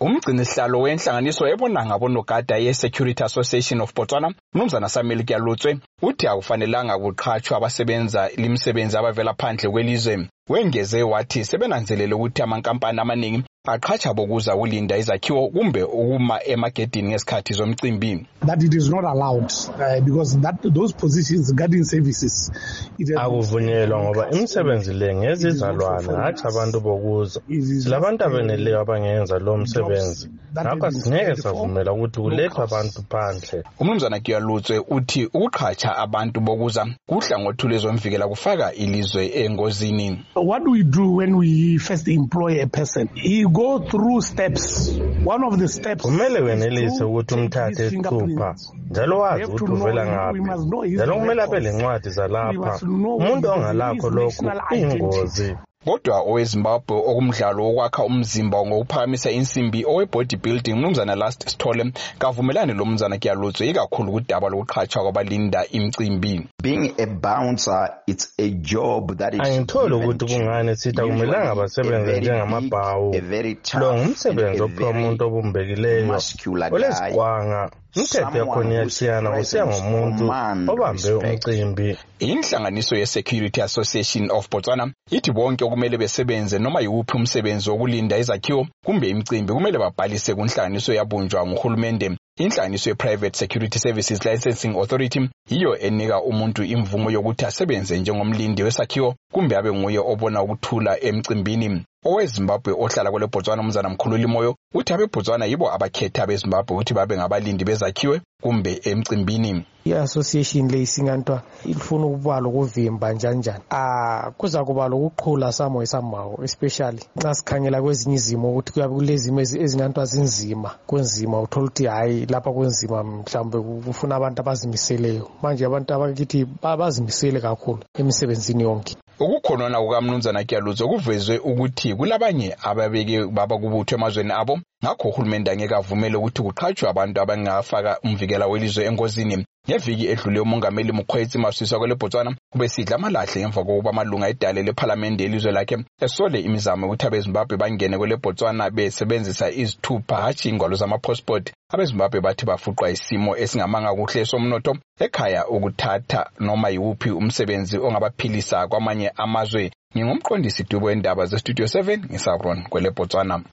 umgcini sihlalo wenhlanganiso ebona ngabonogada ye-security association of botswana mnumzana samuel kyalutswe uthi akufanelanga kuqhatshwa abasebenza limsebenzi abavela phandle kwelizwe. Wengeze wathi sebenanzelele ukuthi amankampani amaningi aqhatsha bokuza ukulinda izakhiwo kumbe ukuma emagedini ngesikhathi zomcimbi. That it is not allowed uh, because that those positions guarding services akuvunyelwa ngoba imisebenzi le ngezizalwane hatshi abantu bokuza. Silabantu abeneleyo abangenza lo msebenzi. ngakho asingeke savumela ukuthi kulethwe abantu phandle. Umnumzana kiyalutswe uthi ukuqhatsha abantu bokuza kuhlangothi lwezomvikela kufaka ilizwe engozini. What we do when we first employ a person he go through steps. One of the steps kumele wenelise ukuthi umthathe esithupha njalo wazi ukuthi uvela ngaphi. njalo kumele abe lencwadi zalapha. Umuntu ongalakho lokhu iyingozi kodwa owezimbabwe okumdlalo wokwakha umzimba ngokuphakamisa insimbi owe-body building mnumzana last sithole kavumelani lo mnumzana kuyalutswe ikakhulu kudaba lokuqhatshwa kwabalinda imicimbi. Being a bouncer it's a job that is angitholi ukuthi kungani sithi akumelanga basebenze njengamabhawu. lo ngumsebenzi ophiwa umuntu obumbekileyo. oleziqwanga imithetho yakhona iyatshiyana kusiya ngomuntu obambe umcimbi. Inhlanganiso ye-security association of botswana ithi bonke okumele besebenze noma yiwuphi umsebenzi wokulinda izakhiwo kumbe imicimbi kumele babhalise kunhlanganiso yabunjwa nguhulumende. Inhlanganiso ye-private security services licensing authority yiyo enika umuntu imvumo yokuthi asebenze njengomlindi wesakhiwo kumbe abe nguye obona ukuthula emcimbini. Owezimbabwe ohlala kwele botswana umzana mkhululi moyo uthi abebotswana yibo abakhetha abezimbabwe ukuthi babe ngabalindi bezakhiwe kumbe emcimbini. I-association le isingantwa ifuna ukuba lokuvimba njanjani? Ah kuza kuba lokuqhula samo samawo especially nxa sikhangela kwezinye izimo ukuthi kuyabe kulezimo ezingantwa zinzima kunzima uthola ukuthi hhayi lapha kunzima mhlawumbe kufuna abantu abazimiseleyo. Manje abantu abakithi bazimisele kakhulu emisebenzini yonke. Ukukhonona kukamnumzana kyaluzo kuvezwe ukuthi kulabanye ababeke baba kubutho emazweni abo. Ngakho uhulumende angeke avumele ukuthi kuqhatshwe abantu abangafaka umvikela welizwe engozini. Ngeviki edlule umongameli mukhwetsi maswiswa kwele botswana ubesidla amalahle ngemva kokuba amalunga edale lephalamende elizwe lakhe esole imizamo yokuthi abezimbabwe bangene kwele botswana besebenzisa izithupha hatshi ingwalo zamapassport abezimbabwe bathi bafuqwa isimo esingamanga kuhle somnotho ekhaya ukuthatha noma yiwuphi umsebenzi ongabaphilisa kwamanye amazwe. Ngingumqondisi dubo wendaba zestudio 7 ngisabron kwele botswana